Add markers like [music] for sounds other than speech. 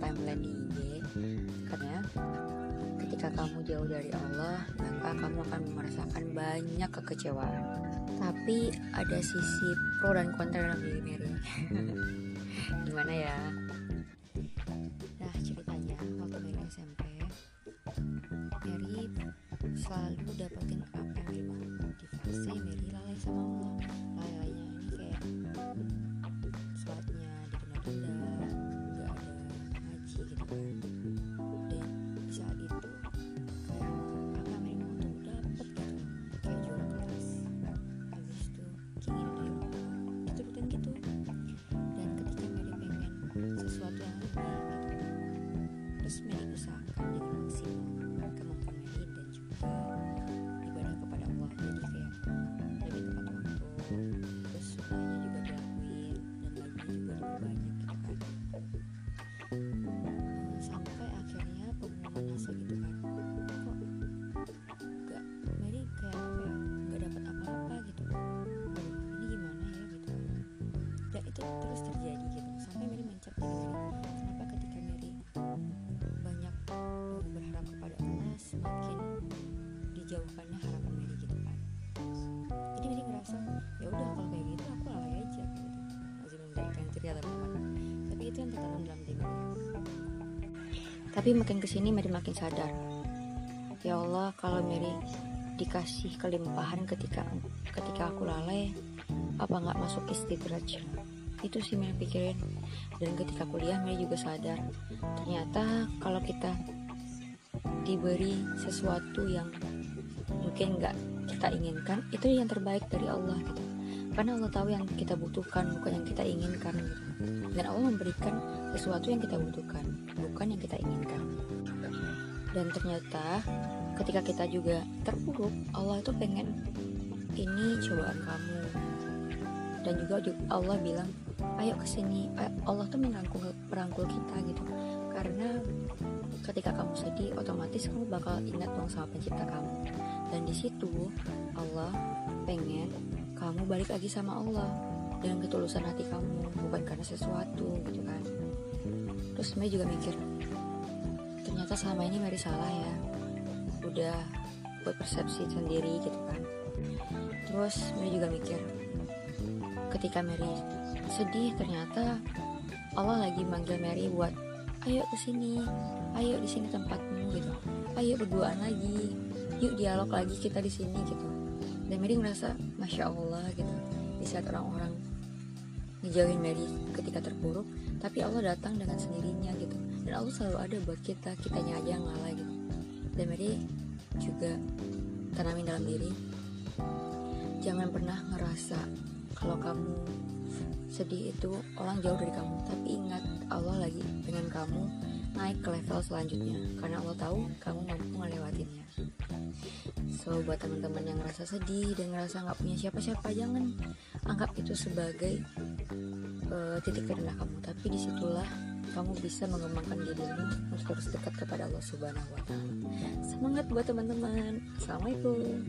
timeline di IG karena ketika kamu jauh dari Allah maka kamu akan merasakan banyak kekecewaan. Tapi ada sisi pro dan kontra dalam diri Mary. [laughs] Gimana ya? Nah ceritanya waktu Mary SMP Mary selalu dapetin apa yang Mary mau. Mary lalai sama Allah. Lalainya ini kayak banyak gitu. Kan sampai akhirnya pengumuman hasil gitu kan kok gak Mary kayak apa ya gak dapat apa-apa gitu. Aduh, ini gimana ya gitu. Dan itu terus terjadi gitu. Sampai Mary mencap diri Mary kenapa ketika Mary banyak berharap kepada Allah semakin dijauhkannya harapan Mary gitu kan. Jadi Mary ngerasa ya udah kalau kayak gitu teman-teman tapi itu yang tertanam dalam diri tapi makin ke sini Mary makin sadar. Ya Allah kalau Mary dikasih kelimpahan ketika ketika aku lalai apa nggak masuk istidraj? Itu sih Mary pikirin. Dan ketika kuliah Mary juga sadar. Ternyata kalau kita diberi sesuatu yang mungkin nggak kita inginkan itu yang terbaik dari Allah gitu karena Allah tahu yang kita butuhkan bukan yang kita inginkan gitu. Dan Allah memberikan sesuatu yang kita butuhkan bukan yang kita inginkan. Dan ternyata ketika kita juga terpuruk Allah itu pengen ini cobaan kamu. Dan juga Allah bilang ayo ke sini Allah tuh merangkul merangkul kita gitu. Karena ketika kamu sedih otomatis kamu bakal ingat dong sama pencipta kamu. Dan di situ Allah pengen kamu balik lagi sama Allah dengan ketulusan hati kamu bukan karena sesuatu gitu kan. Terus Mary juga mikir ternyata selama ini Mary salah ya. Udah buat persepsi sendiri gitu kan. Terus Mary juga mikir ketika Mary sedih ternyata Allah lagi manggil Mary buat ayo ke sini ayo di sini tempatmu gitu. Ayo berduaan lagi yuk dialog lagi kita di sini gitu dan Mary ngerasa masya Allah gitu. Di saat orang-orang ngejauhin Mary ketika terpuruk tapi Allah datang dengan sendirinya gitu. Dan Allah selalu ada buat kita kitanya aja yang ngalah gitu. Dan Mary juga tanamin dalam diri jangan pernah ngerasa kalau kamu sedih itu orang jauh dari kamu. Tapi ingat Allah lagi dengan kamu naik ke level selanjutnya. Karena Allah tahu kamu mampu melewatinya so buat teman-teman yang ngerasa sedih dan ngerasa nggak punya siapa-siapa jangan anggap itu sebagai uh, titik terendah kamu. Tapi di situlah kamu bisa mengembangkan dirimu untuk terus dekat kepada Allah Subhanahu Wa Taala. Semangat buat teman-teman. Assalamualaikum